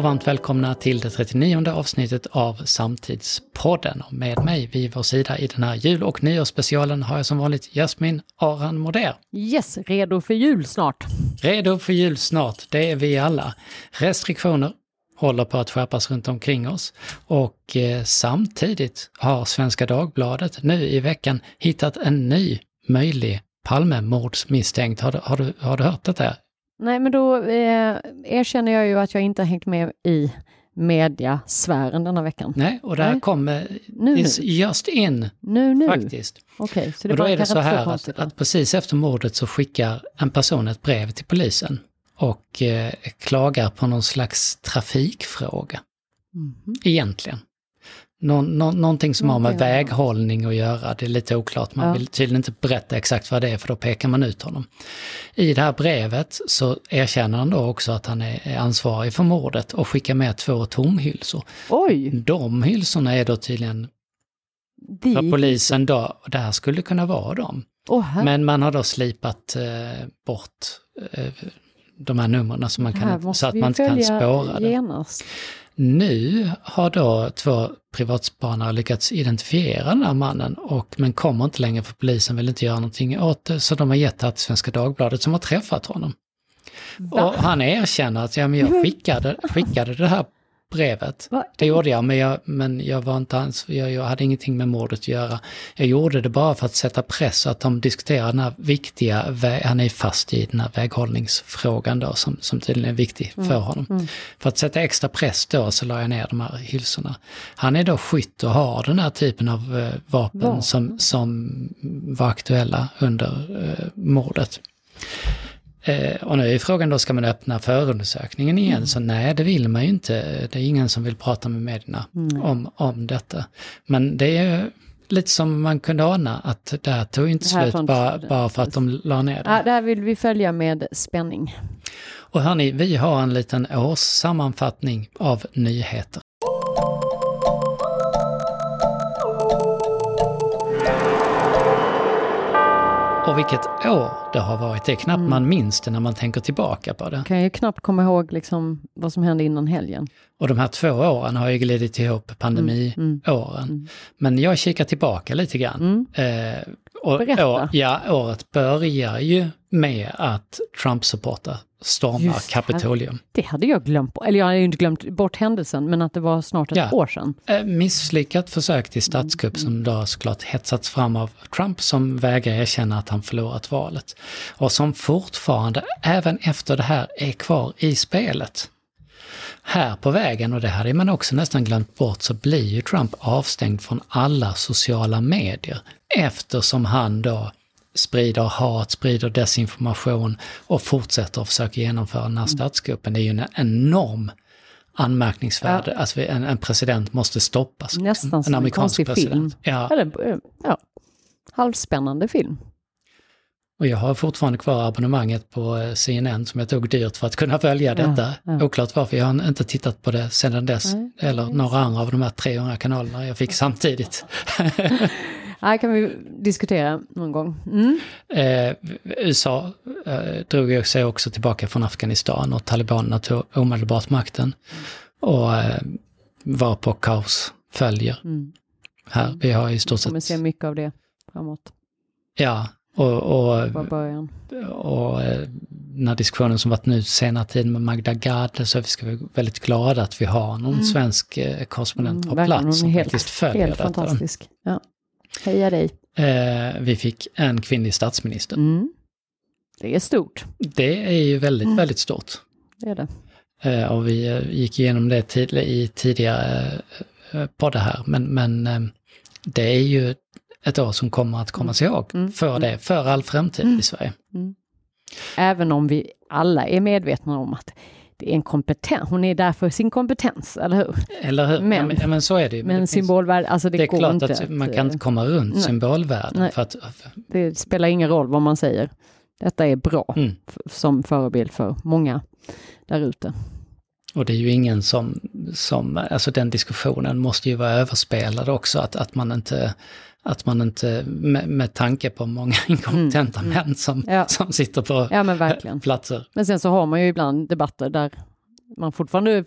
och varmt välkomna till det 39 avsnittet av Samtidspodden. Och med mig vid vår sida i den här jul och nyårsspecialen har jag som vanligt Jasmin Aran Moder. Yes, redo för jul snart. Redo för jul snart, det är vi alla. Restriktioner håller på att skärpas runt omkring oss och eh, samtidigt har Svenska Dagbladet nu i veckan hittat en ny möjlig Palmemordsmisstänkt. Har du, har, du, har du hört detta? Nej, men då eh, erkänner jag ju att jag inte har hängt med i mediasfären denna veckan. Nej, och där kommer nu, nu. just in nu, nu. faktiskt. Okej, så det och då är det så här att, att, precis efter mordet så skickar en person ett brev till polisen och eh, klagar på någon slags trafikfråga. Mm. Egentligen. Nå, nå, någonting som har med väghållning att göra, det är lite oklart. Man ja. vill tydligen inte berätta exakt vad det är för då pekar man ut honom. I det här brevet så erkänner han då också att han är ansvarig för mordet och skickar med två tomhylsor. Oj! De hylsorna är då tydligen De... för polisen då, och det här skulle kunna vara dem. Oh, Men man har då slipat eh, bort eh, de här numren så, man kan, så att man inte kan spåra genast. Nu har då två privatspanare lyckats identifiera den här mannen, och, men kommer inte längre för polisen vill inte göra någonting åt det, så de har gett det här till Svenska Dagbladet som har träffat honom. Va? Och han erkänner att ja, men jag skickade, skickade det här brevet. Va? Det gjorde jag, men jag, men jag var inte ans jag, jag hade ingenting med mordet att göra. Jag gjorde det bara för att sätta press så att de diskuterar den här viktiga, han är fast i den här väghållningsfrågan då som, som tydligen är viktig mm. för honom. Mm. För att sätta extra press då så la jag ner de här hylsorna. Han är då skytt och har den här typen av eh, vapen Va? som, som var aktuella under eh, mordet. Eh, och nu är frågan då, ska man öppna förundersökningen igen? Mm. Så nej, det vill man ju inte. Det är ingen som vill prata med medierna mm. om, om detta. Men det är lite som man kunde ana, att det här tog inte slut bara, bara för att de la ner det. Ja, det här vill vi följa med spänning. Och hörni, vi har en liten årssammanfattning av nyheter. Och vilket år det har varit. Det är knappt mm. man minns det när man tänker tillbaka på det. Kan ju knappt komma ihåg liksom vad som hände innan helgen. Och de här två åren har ju glidit ihop pandemiåren. Mm. Mm. mm. Men jag kikar tillbaka lite grann. Mm. Eh, Berätta. Ja, året börjar ju med att Trump-supportrar stormar Kapitolium. Det hade jag glömt, eller jag hade ju inte glömt bort händelsen, men att det var snart ett ja. år sedan. Eh, misslyckat försök till statskupp mm. som då såklart hetsats fram av Trump som vägrar erkänna att han förlorat valet. Och som fortfarande, även efter det här, är kvar i spelet. Här på vägen, och det hade man också nästan glömt bort, så blir ju Trump avstängd från alla sociala medier eftersom han då sprider hat, sprider desinformation och fortsätter att försöka genomföra den här mm. statskuppen. Det är ju en enorm anmärkningsvärd, ja. alltså en, en president måste stoppas. Nästan en som en konstig president. film. Ja. Eller, ja, halvspännande film. Och jag har fortfarande kvar abonnemanget på eh, CNN som jag tog dyrt för att kunna följa detta. Ja, ja. Oklart varför, jag har inte tittat på det sedan dess. Nej, eller några andra av de här 300 kanalerna jag fick samtidigt. här kan vi diskutera någon gång. Mm. Eh, USA eh, drog sig också tillbaka från Afghanistan och talibanerna tog omedelbart makten. Och eh, var på kaos följer. Mm. Här, vi har i stort sett... Vi kommer se mycket av det framåt. Ja, och, och, början. och eh, den här diskussionen som varit nu senare tid med Magda Gad, så vi ska vara väldigt glada att vi har någon mm. svensk eh, korrespondent mm, på plats som helt, faktiskt följer helt detta. fantastisk. Ja. Heja dig. Eh, vi fick en kvinnlig statsminister. Mm. Det är stort. Det är ju väldigt, mm. väldigt stort. Det är det. Eh, och vi eh, gick igenom det tid, i tidigare eh, på det här, men, men det är ju ett år som kommer att komma sig ihåg mm. för det, för all framtid mm. i Sverige. Mm. Även om vi alla är medvetna om att det är en kompetens, hon är där för sin kompetens, eller hur? Eller hur, men, ja, men, men så är det ju. Men, men symbolvärde, alltså det, det är klart inte att, man kan inte komma runt nej, symbolvärden. För att, det spelar ingen roll vad man säger. Detta är bra mm. som förebild för många där ute. Och det är ju ingen som, som, alltså den diskussionen måste ju vara överspelad också, att, att man inte att man inte, med, med tanke på många inkompetenta mm, mm. män som, ja. som sitter på ja, men verkligen. platser. Men sen så har man ju ibland debatter där man fortfarande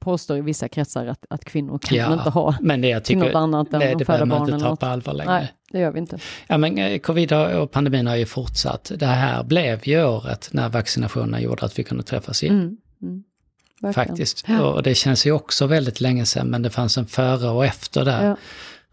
påstår i vissa kretsar att, att kvinnor kan Ja, inte ha Men det jag tycker, något annat än det, att det föda behöver man barn inte ta på allvar längre. Nej, det gör vi inte. Ja, men eh, covid och pandemin har ju fortsatt. Det här blev ju året när vaccinationerna gjorde att vi kunde träffas igen. Mm, mm. Faktiskt. Ja. Och det känns ju också väldigt länge sedan, men det fanns en före och efter där. Ja.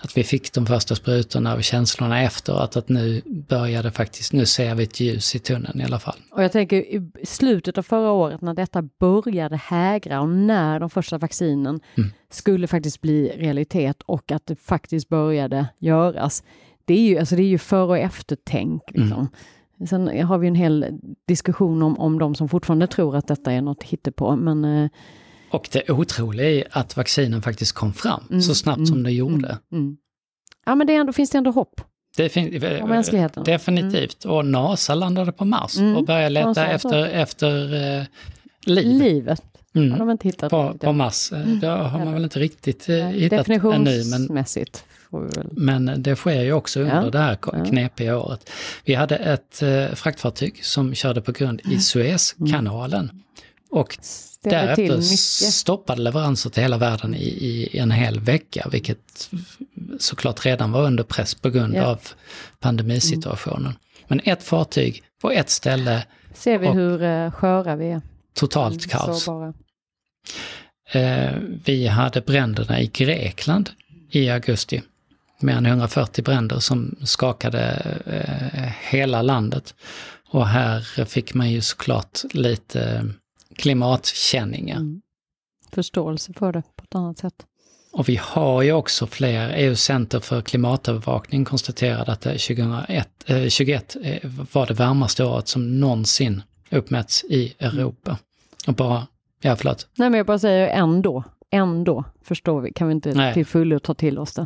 Att vi fick de första sprutorna och känslorna efteråt, att nu började faktiskt, nu ser vi ett ljus i tunneln i alla fall. Och jag tänker i slutet av förra året när detta började hägra och när de första vaccinen Mm. skulle faktiskt bli realitet och att det faktiskt började göras. Det är ju, alltså det är ju före och eftertänk. Liksom. Sen har vi en hel diskussion om, om de som fortfarande tror att detta är något hittepå. Men, eh, Och det otroliga är att vaccinen faktiskt kom fram Mm, så snabbt mm, som det gjorde. mm. Ja men det ändå, finns det ändå hopp Det fin- om mänskligheten. Definitivt. Och NASA landade på Mars Mm. och började Ja, leta så- efter, efter eh, liv Livet Mm. har de inte hittat. på, på. Mars. Eh, Det har man väl inte riktigt eh, Nej, hittat ännu. Men, men det sker ju också under Ja. det här Ja. knepiga året. Vi hade ett eh, fraktfartyg som körde på grund Mm. i Suezkanalen. Och Ställer därefter stoppade leveranser till hela världen i, i en hel vecka, vilket såklart redan var under press på grund Ja. av pandemisituationen. Men ett fartyg på ett ställe, Ser vi hur uh, sköra vi är. totalt kaos. Sårbara. Eh, vi hade bränderna i Grekland i augusti. Mer än 140 bränder som skakade eh, hela landet. Och här fick man ju såklart lite klimatkänningar. Mm. Förståelse för det på ett annat sätt. Och vi har ju också fler, EUs center för klimatövervakning konstaterade att det 2001, eh, 21 eh, var det varmaste året som någonsin uppmätts i Europa. Och bara, ja förlåt, Nej men jag bara säger ändå, ändå förstår vi, kan vi inte Nej. till fullo ta till oss det.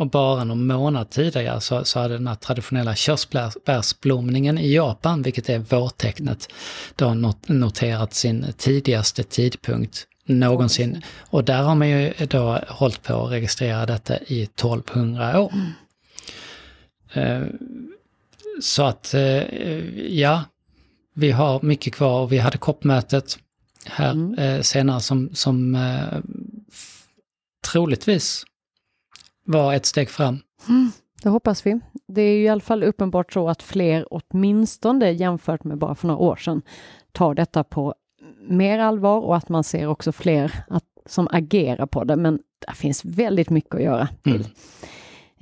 Och bara någon månad tidigare så, så hade den här traditionella körsbärsblomningen i Japan, vilket är vårtecknet, då not, noterat sin tidigaste tidpunkt någonsin. Och där har man ju då hållit på att registrera detta i 1200 år. Eh, Så att, eh, ja, vi har mycket kvar och vi hade koppmötet här Mm. eh, senare som, som troligtvis var ett steg fram. Det hoppas vi. Det är ju i alla fall uppenbart så att fler, åtminstone jämfört med bara för några år sedan, tar detta på mer allvar och att man ser också fler att, som agerar på det. Men det finns väldigt mycket att göra. Mm.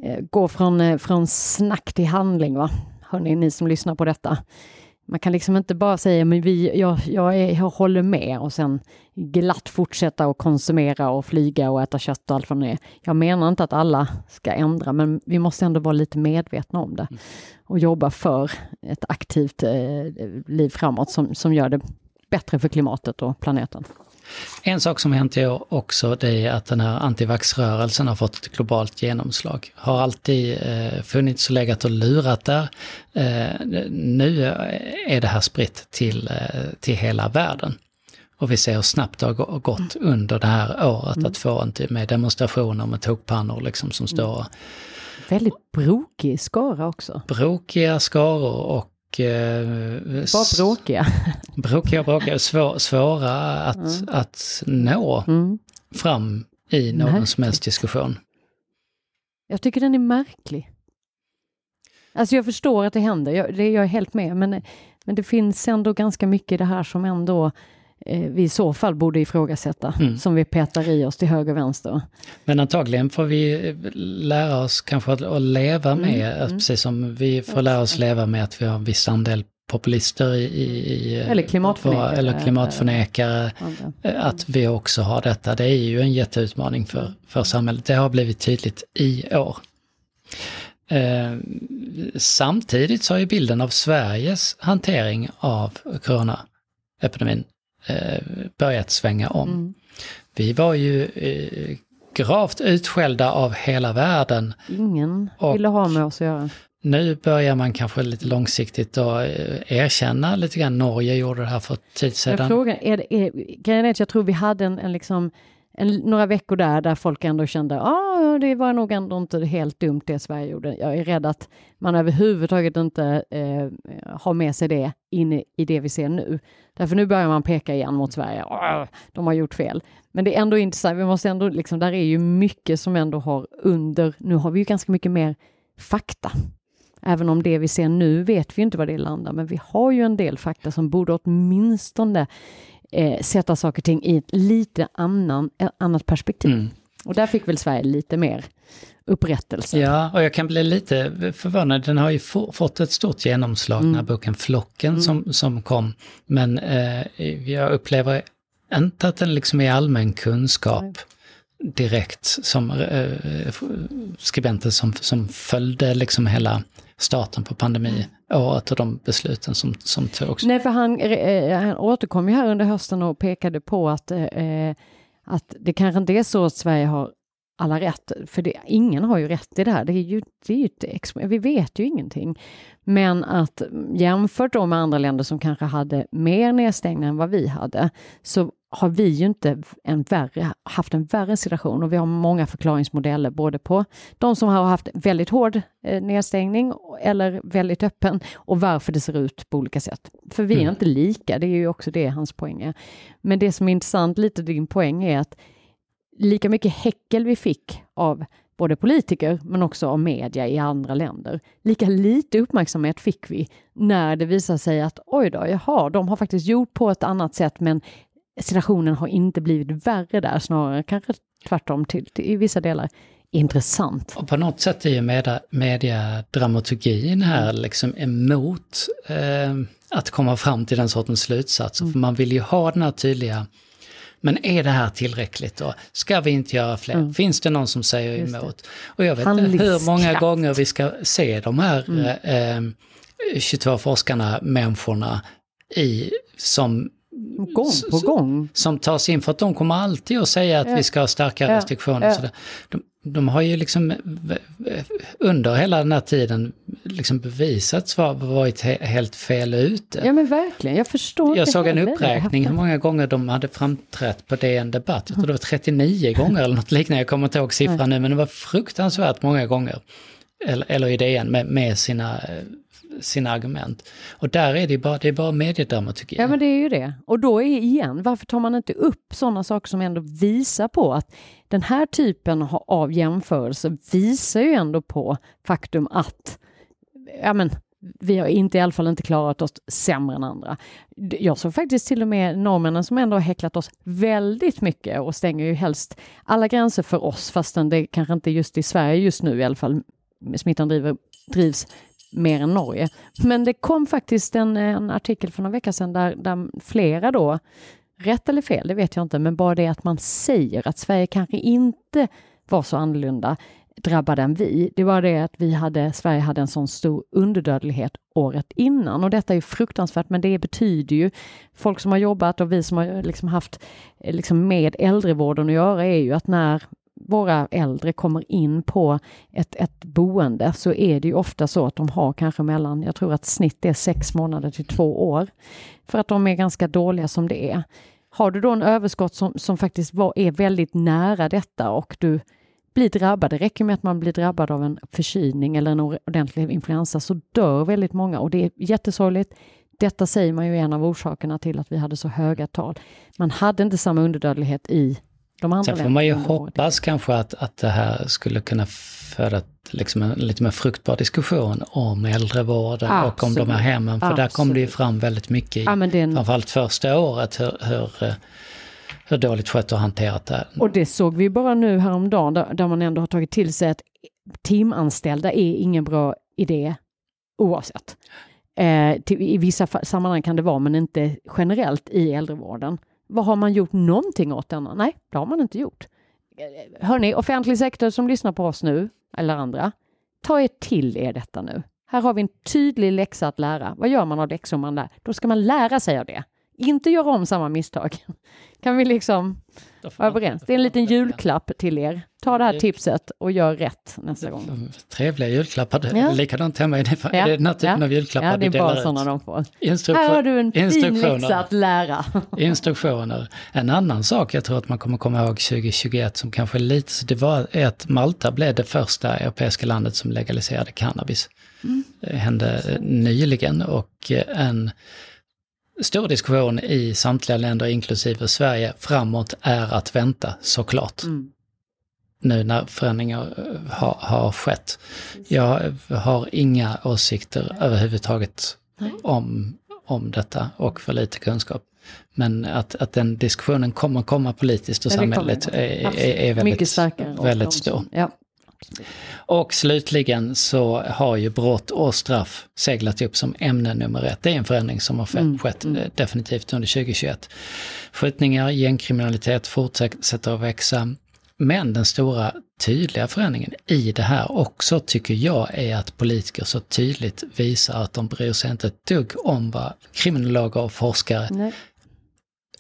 Eh, Gå från, eh, från snack till handling, va? Hörni, ni som lyssnar på detta. Man kan liksom inte bara säga men vi, jag, jag, är, jag håller med och sen glatt fortsätta att konsumera och flyga och äta kött och allt vad det är. Jag menar inte att alla ska ändra men vi måste ändå vara lite medvetna om det och jobba för ett aktivt eh, liv framåt som, som gör det bättre för klimatet och planeten. En sak som hänt i år också det är att den här antivaxrörelsen har fått ett globalt genomslag. Har alltid eh, funnits och legat och lurat där. Eh, nu är det här spritt till, eh, till hela världen. Och vi ser hur snabbt det har gå- gått under det här året att få en typ med demonstrationer med tokpannor liksom som står Väldigt brokig skara också. brokiga skaror och eh, Bara bråkiga. brokiga och bråkiga, svår, svåra att, att nå Mm. fram i någon Märkligt. som helst diskussion. Jag tycker den är märklig. Alltså jag förstår att det händer, jag, det är jag helt med, men, men det finns ändå ganska mycket i det här som ändå vi i så fall borde ifrågasätta, Mm. som vi petar i oss till höger och vänster. Men antagligen får vi lära oss kanske att, att leva Mm, med, att mm. precis som vi får lära oss leva med att vi har en viss andel populister i... i i- Eller klimatförnekare. våra- Eller klimatförnekare. Eh, Att vi också har detta. Det är ju en jätteutmaning för, för samhället. Det har blivit tydligt i år. Eh, samtidigt så har ju bilden av Sveriges hantering av coronaepidemin eh, börjat svänga om. Mm. Vi var ju eh, gravt utskällda av hela världen. Ingen Och- ville ha med oss att göra. Nu börjar man kanske lite långsiktigt att eh, erkänna lite grann. Norge gjorde det här för tid sedan. frågan är, det- är, grejen är att jag tror vi hade en, en liksom en, några veckor där, där folk ändå kände att ah, det var nog ändå inte helt dumt det Sverige gjorde. Jag är rädd att man överhuvudtaget inte eh, har med sig det in i det vi ser nu. Därför nu börjar man peka igen mot Sverige. Ah, de har gjort fel. Men det är ändå intressant. Vi måste ändå, liksom, där är ju mycket som ändå har under, nu har vi ju ganska mycket mer fakta. Även om det vi ser nu vet vi inte var det landar, men vi har ju en del fakta som borde åtminstone eh, sätta saker och ting i ett lite annan, annat perspektiv. Mm. Och där fick väl Sverige lite mer upprättelse. Ja, och jag kan bli lite förvånad. Den har ju fått ett stort genomslag, mm. den här boken Flocken mm. som, som kom. Men eh, jag upplever inte att den liksom är allmän kunskap. Nej direkt som eh, skribenter som, som följde liksom hela starten på pandemiåret och de besluten som, som togs. Nej, för han, eh, han återkom ju här under hösten och pekade på att, eh, att det kanske inte är så att Sverige har alla rätt, för det, ingen har ju rätt i det här. Det är ju, det är ju ett, vi vet ju ingenting. Men att jämfört då med andra länder som kanske hade mer nedstängning än vad vi hade, så har vi ju inte en värre, haft en värre situation och vi har många förklaringsmodeller både på de som har haft väldigt hård eh, nedstängning eller väldigt öppen och varför det ser ut på olika sätt. För vi är mm. inte lika, det är ju också det hans poäng är. Men det som är intressant, lite din poäng, är att lika mycket häckel vi fick av både politiker men också av media i andra länder. Lika lite uppmärksamhet fick vi när det visade sig att oj då, jaha, de har faktiskt gjort på ett annat sätt men situationen har inte blivit värre där, snarare kanske tvärtom till, till i vissa delar intressant. Och på något sätt är ju media, mediadramaturgin här liksom emot eh, att komma fram till den sortens slutsatser. Mm. För man vill ju ha den här tydliga men är det här tillräckligt då? Ska vi inte göra fler? Mm. Finns det någon som säger emot? Och jag vet inte hur många gånger vi ska se de här mm. eh, 22 forskarna, människorna, i, som Gång på gång. Som tas in för att de kommer alltid att säga att ja. vi ska ha starka restriktioner. Ja. Så det, de, de, har ju liksom under hela den här tiden liksom bevisats vara varit helt fel ute. Ja men verkligen, jag förstår Jag såg en uppräkning hur många gånger de hade framträtt på DN Debatt. Jag tror det var 39 gånger eller något liknande, jag kommer inte ihåg siffran nu, men det var fruktansvärt många gånger. Eller, eller i DN med, med sina sina argument. Och där är det bara, det är bara mediedramaturgi. Ja men det är ju det. Och då är igen, varför tar man inte upp sådana saker som ändå visar på att den här typen av jämförelse visar ju ändå på faktum att ja men, vi har inte i alla fall inte klarat oss sämre än andra. Jag såg faktiskt till och med norrmännen som ändå har häcklat oss väldigt mycket och stänger ju helst alla gränser för oss fastän det kanske inte just i Sverige just nu i alla fall smittan driver, drivs mer än Norge. Men det kom faktiskt en, en artikel för några veckor sedan där, där flera då, rätt eller fel, det vet jag inte, men bara det att man säger att Sverige kanske inte var så annorlunda drabbade än vi. Det var det att vi hade, Sverige hade en sån stor underdödlighet året innan och detta är fruktansvärt men det betyder ju folk som har jobbat och vi som har liksom haft eh, liksom med äldrevården att göra är ju att när våra äldre kommer in på ett, ett boende så är det ju ofta så att de har kanske mellan, jag tror att snitt är sex månader till två år. För att de är ganska dåliga som det är. Har du då en överskott som, som faktiskt var, är väldigt nära detta och du blir drabbad, det räcker med att man blir drabbad av en förkylning eller en ordentlig influensa så dör väldigt många och det är jättesorgligt. Detta säger man ju är en av orsakerna till att vi hade så höga tal. Man hade inte samma underdödlighet i de Sen får man ju hoppas kanske att, att det här skulle kunna föda liksom en lite mer fruktbar diskussion om äldrevården Absolut. och om de här hemmen. För Absolut. där kom det ju fram väldigt mycket, i, ja, en... framförallt första året, hur, hur, hur dåligt skött och hanterat det. Och det såg vi bara nu häromdagen, där, där man ändå har tagit till sig att timanställda är ingen bra idé oavsett. Eh, till, I vissa sammanhang kan det vara, men inte generellt i äldrevården. Vad har man gjort någonting åt denna? Nej, det har man inte gjort. Hörni, offentlig sektor som lyssnar på oss nu, eller andra, ta er till er detta nu. Här har vi en tydlig läxa att lära. Vad gör man av läxor man lär? Då ska man lära sig av det inte göra om samma misstag. Kan vi liksom vara överens? Det är en liten julklapp till er. Ta det här tipset och gör rätt nästa gång. Trevliga julklappar. Ja. Likadant hemma. Är det, ja. är det den här typen ja. av julklappar ja, det är bara sådana de får. Här har du en fin läxa att lära. Instruktioner. En annan sak jag tror att man kommer komma ihåg 2021 som kanske är lite, det var att Malta blev det första europeiska landet som legaliserade cannabis. Mm. Det hände nyligen och en stor diskussion i samtliga länder, inklusive Sverige, framåt är att vänta såklart. Mm. Nu när förändringar eh, har, har skett. Jag har inga åsikter överhuvudtaget om, om detta och för lite kunskap. Men att, att den diskussionen kommer komma politiskt och samhället är, är, är, väldigt, väldigt stor. Ja. Och slutligen så har ju brott och straff seglat upp som ämne nummer ett. Det är en förändring som har mm, skett mm. definitivt under 2021. Skjutningar, gängkriminalitet fortsätter att växa. Men den stora tydliga förändringen i det här också tycker jag är att politiker så tydligt visar att de bryr sig inte ett dugg om vad kriminologer och forskare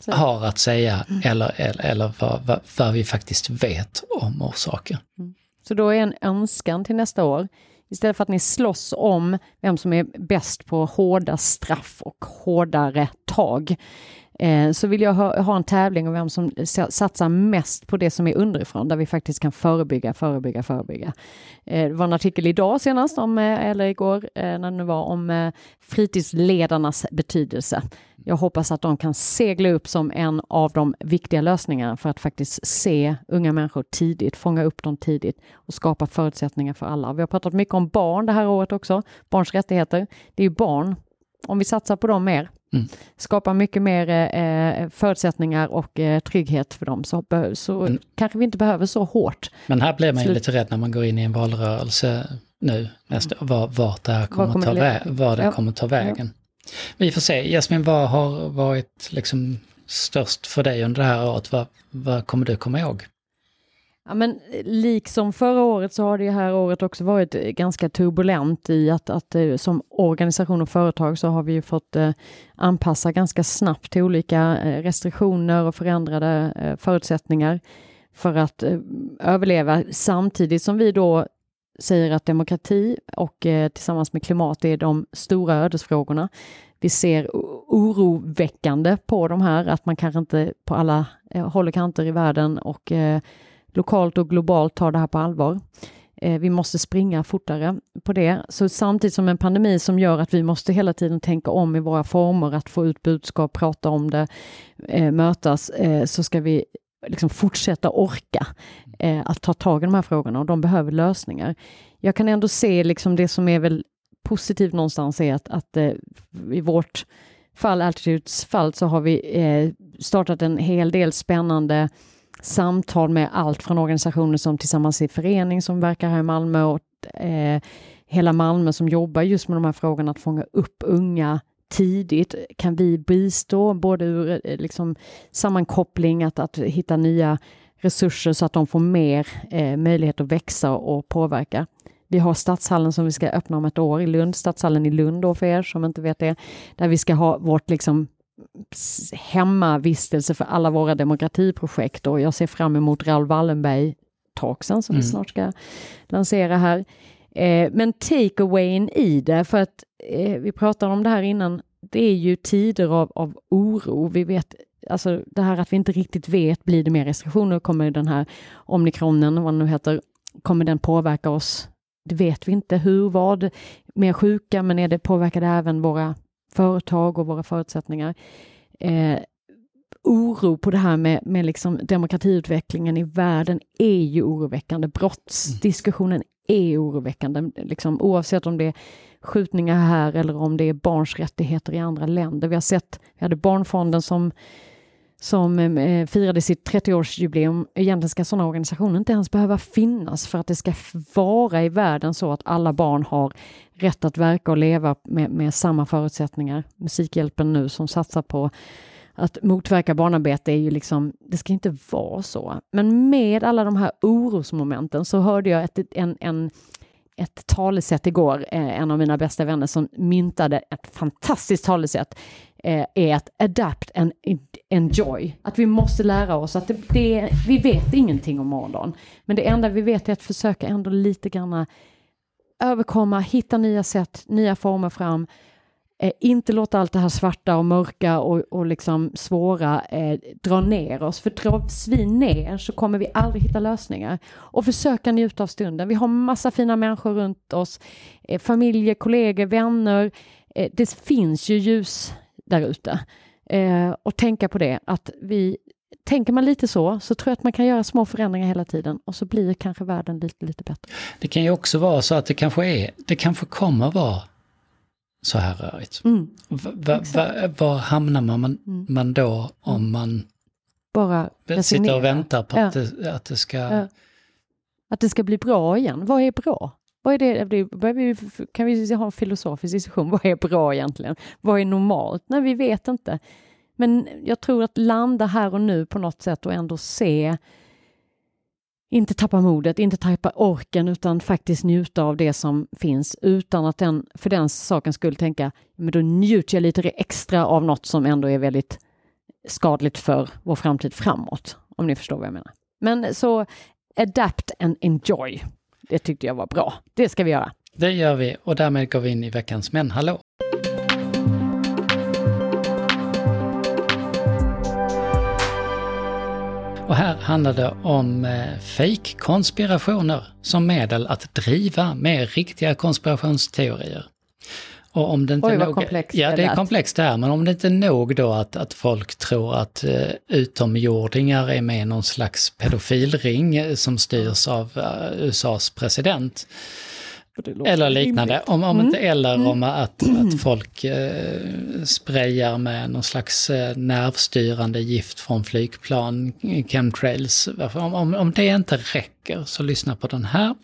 har att säga mm. eller, eller, eller vad, vad, vad, vi faktiskt vet om orsaker. Mm. Så då är en önskan till nästa år, istället för att ni slåss om vem som är bäst på hårda straff och hårdare tag, eh, så vill jag ha, ha, en tävling om vem som satsar mest på det som är underifrån, där vi faktiskt kan förebygga, förebygga, förebygga. Eh, det var en artikel idag senast, om, eh, eller igår, eh, när det nu var, om eh, fritidsledarnas betydelse. Jag hoppas att de kan segla upp som en av de viktiga lösningarna för att faktiskt se unga människor tidigt, fånga upp dem tidigt och skapa förutsättningar för alla. Vi har pratat mycket om barn det här året också, barns rättigheter. Det är ju barn, om vi satsar på dem mer, mm. skapar mycket mer eh, förutsättningar och eh, trygghet för dem, så, så mm. kanske vi inte behöver så hårt. Men här blir man ju lite rädd när man går in i en valrörelse nu nästa år, var, vart det här kommer, kommer ta, vä var det ja. kommer ta vägen. Vi får se. Jasmin, vad har varit liksom störst för dig under det här året? Vad, vad kommer du komma ihåg? Ja, men liksom förra året så har det här året också varit eh, ganska turbulent i att, att eh, som organisation och företag så har vi fått eh, anpassa ganska snabbt till olika restriktioner och förändrade förutsättningar för att överleva samtidigt som vi då säger att demokrati och tillsammans med klimat är de stora ödesfrågorna. Vi ser oroväckande på de här, att man kanske inte på alla håll och kanter i världen och lokalt och globalt tar det här på allvar. Eh, vi måste springa fortare på det. Så samtidigt som en pandemi som gör att vi måste hela tiden tänka om i våra former, att få ut budskap, prata om det, eh, mötas, eh, så ska vi liksom fortsätta orka att ta tag i de här frågorna och de behöver lösningar. Jag kan ändå se liksom det som är väl positivt någonstans är att, att i vårt fall, Altitudes fall, så har vi startat en hel del spännande samtal med allt från organisationer som Tillsammans i förening som verkar här i Malmö och eh, hela Malmö som jobbar just med de här frågorna, att fånga upp unga tidigt kan vi bistå, både ur eh, liksom, sammankoppling, att, att hitta nya resurser så att de får mer eh, möjlighet att växa och påverka. Vi har Stadshallen som vi ska öppna om ett år i Lund, Stadshallen i Lund då för er som inte vet det, där vi ska ha vårt liksom hemmavistelse för alla våra demokratiprojekt och jag ser fram emot Raoul Wallenberg talksen som mm. vi snart ska lansera här. Eh, men takeawayen i det, för att eh, vi pratade om det här innan, det är ju tider av, av oro. Vi vet, alltså det här att vi inte riktigt vet, blir det mer restriktioner? Kommer den här omikronen, vad den nu heter, kommer den påverka oss? Det vet vi inte hur, vad, mer sjuka, men är det påverkar det även våra företag och våra förutsättningar? Eh, oro på det här med, med liksom demokratiutvecklingen i världen är ju oroväckande. Brottsdiskussionen är oroväckande, liksom, oavsett om det är skjutningar här eller om det är barns rättigheter i andra länder. Vi har sett, vi hade Barnfonden som som eh, eh, firade sitt 30-årsjubileum. Egentligen ska sådana organisationer inte ens behöva finnas för att det ska vara i världen så att alla barn har rätt att verka och leva med, med samma förutsättningar. Musikhjälpen nu som satsar på att motverka barnarbete är ju liksom, det ska inte vara så. Men med alla de här orosmomenten så hörde jag ett, en, en, ett talesätt igår, eh, en av mina bästa vänner som myntade ett fantastiskt talesätt eh, är att adapt and enjoy. Att vi måste lära oss att det, det, vi vet ingenting om morgondagen. Men det enda vi vet är att försöka ändå lite grann överkomma, hitta nya sätt, nya former fram. Eh, inte låta allt det här svarta och mörka och, och liksom svåra eh, dra ner oss. För dras vi ner så kommer vi aldrig hitta lösningar. Och försöka njuta av stunden. Vi har massa fina människor runt oss. Eh, familjer, kollegor, vänner. Eh, det finns ju ljus där ute. Eh, och tänka på det, att vi Tänker man lite så, så tror jag att man kan göra små förändringar hela tiden och så blir kanske världen lite, lite bättre. Det kan ju också vara så att det kanske är, det kanske kommer vara så här rörigt. Mm, var hamnar man, mm. man då om mm. man bara sitter och väntar på ja. att, det, att det ska... Ja. Att det ska bli bra igen. Vad är bra? Vad är det? Kan vi ha en filosofisk diskussion? Vad är bra egentligen? Vad är normalt? Nej, vi vet inte. Men jag tror att landa här och nu på något sätt och ändå se inte tappa modet, inte tappa orken utan faktiskt njuta av det som finns utan att den för den sakens skull tänka men då njuter jag lite extra av något som ändå är väldigt skadligt för vår framtid framåt. Om ni förstår vad jag menar. Men så adapt and enjoy. Det tyckte jag var bra. Det ska vi göra. Det gör vi och därmed går vi in i veckans Men hallå! Och här handlar det om eh, som medel att driva med riktiga konspirationsteorier. Och om det inte Oj, vad nog, komplext Ja, det är komplext det här, men om det inte är nog då att, att folk tror att eh, utomjordingar är med i någon slags pedofilring eh, som styrs av uh, USAs president, eller liknande. Om, om mm. inte eller mm. om att, att folk eh, sprayar med någon slags eh, nervstyrande gift från flygplan, chemtrails. Om, om, om det inte räcker så lyssna på den här.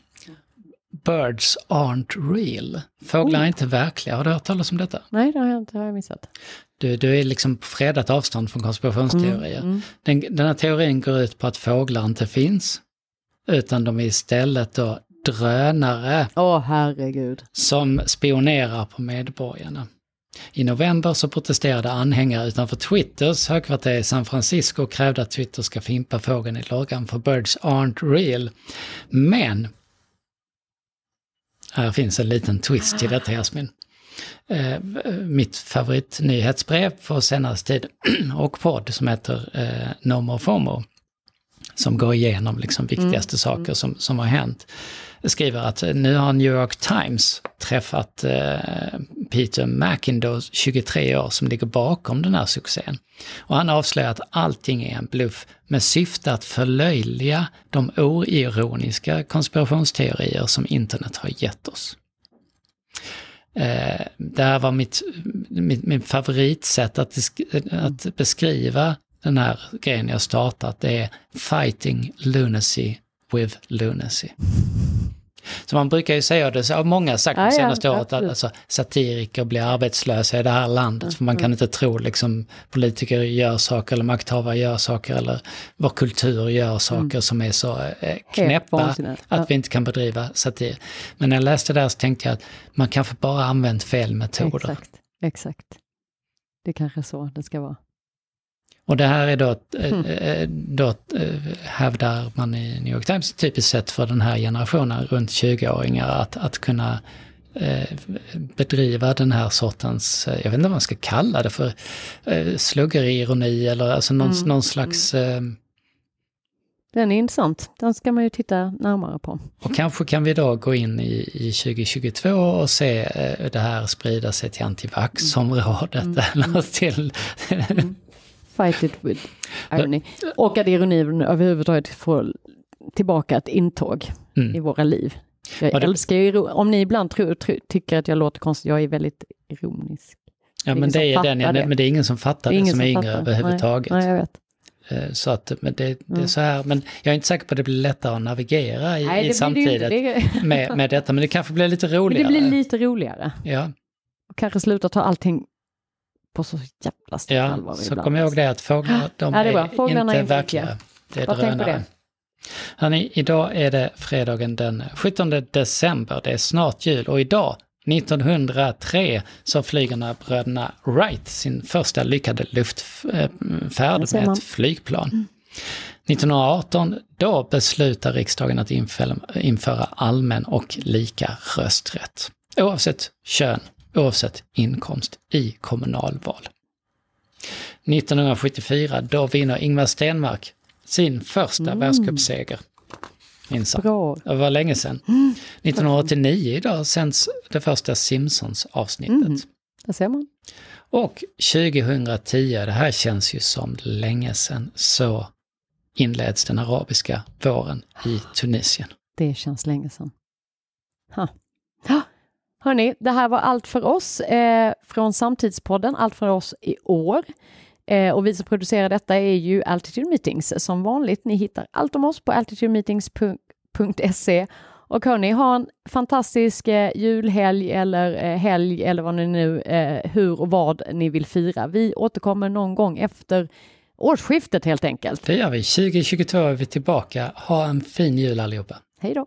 Birds aren't real. Fåglar är inte verkliga. Har du hört talas om detta? Nej, det har jag inte har jag missat. Du, du är liksom på fredat avstånd från konspirationsteorier. Mm, mm. Den, den här teorin går ut på att fåglar inte finns. Utan de är istället då drönare. Åh, oh, herregud. Som spionerar på medborgarna. I november så protesterade anhängare utanför Twitters högkvarter i San Francisco och krävde att Twitter ska fimpa fågeln i loggan för Birds aren't real. Men här finns en liten twist till detta Jasmin. Eh, mitt favoritnyhetsbrev på senaste tid och podd som heter eh, No More FOMO. Som går igenom liksom viktigaste mm. saker som, som har hänt skriver att eh, nu har New York Times träffat eh, Peter McIndoe, 23 år, som ligger bakom den här succén. Och han avslöjar att allting är en bluff med syfte att förlöjliga de oironiska konspirationsteorier som internet har gett oss. Eh, det här var mitt, mitt, mitt favoritsätt att, att beskriva den här grejen jag startat. Det är Fighting Lunacy with Lunacy. Så man brukar ju säga det, så har många sagt de senaste ja, året, att alltså, satiriker blir arbetslösa i det här landet. Mm. För man kan mm. inte tro liksom politiker gör saker eller makthavare gör saker eller vår kultur gör saker mm. som är så eh, knäppa att vi inte kan bedriva satir. Men när jag läste det här så tänkte jag att man kanske bara använt fel metoder. Exakt, exakt. Det är kanske så det ska vara. Och det här är då, mm. då hävdar man i New York Times typiskt sett för den här generationen runt 20-åringar att, att kunna bedriva den här sortens, jag vet inte vad man ska kalla det för, sluggerironi eller alltså någon, mm. någon slags... Mm. Den är intressant, den ska man ju titta närmare på. Och kanske kan vi då gå in i, i 2022 och se det här sprida sig till antivax-området mm. eller till... Mm. Fight it with irony. Och att ironin överhuvudtaget får tillbaka ett intåg mm. i våra liv. Jag det... älskar ju om ni ibland tror, tror, tycker att jag låter konstigt, jag är väldigt ironisk. Ja men det är den, det. men det är ingen som fattar det, det som är yngre överhuvudtaget. Nej, nej, jag vet. Eh, så att men det, det, är så här, men jag är inte säker på att det blir lättare att navigera i, Nej, i samtidigt det med, med detta, men det kanske blir lite roligare. Men det blir lite roligare. Ja. Och kanske sluta ta allting på så jävla stort ja, allvar så kom ihåg det att fåglar, de ja, är, är inte är verkliga. Det är drönare. Hörrni, idag är det fredagen den 17 december. Det är snart jul och idag 1903 så flyger bröderna Wright sin första lyckade luftfärd med ett flygplan. Mm. 1918, då beslutar riksdagen att införa allmän och lika rösträtt. Oavsett kön, oavsett inkomst i kommunalval. 1974, då vinner Ingvar Stenmark sin första mm. världscupseger. Minsann. Det var länge sedan. Mm. 1989 idag sänds det första Simpsons-avsnittet. Mm. Där ser man. Och 2010, det här känns ju som länge sedan, så inleds den arabiska våren i Tunisien. Det känns länge sedan. Ha. Ha. Hörni, det här var allt för oss eh, från Samtidspodden, allt för oss i år. Eh, och vi som producerar detta är ju Altitude Meetings. Som vanligt, ni hittar allt om oss på altitudemeetings.se. Och hörni, ha en fantastisk eh, julhelg eller eh, helg eller vad ni nu, eh, hur och vad ni vill fira. Vi återkommer någon gång efter årsskiftet helt enkelt. Det gör vi. 2022 är vi tillbaka. Ha en fin jul allihopa. Hej då!